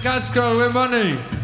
Casco, with money.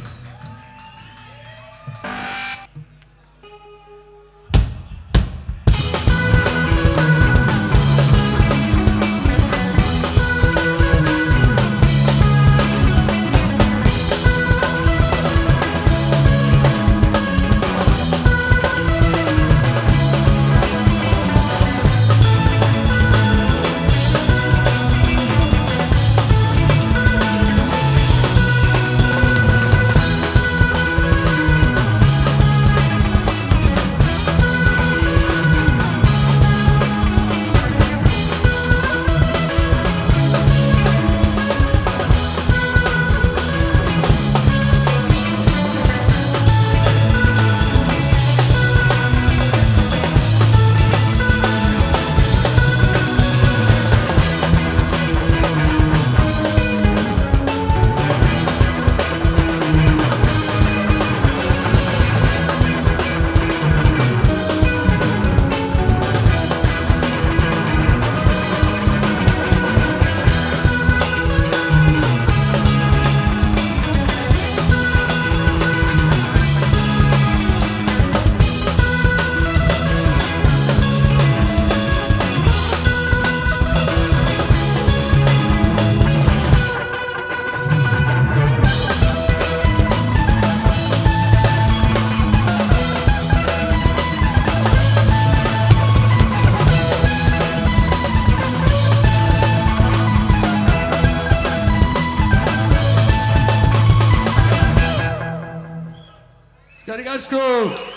Let's go!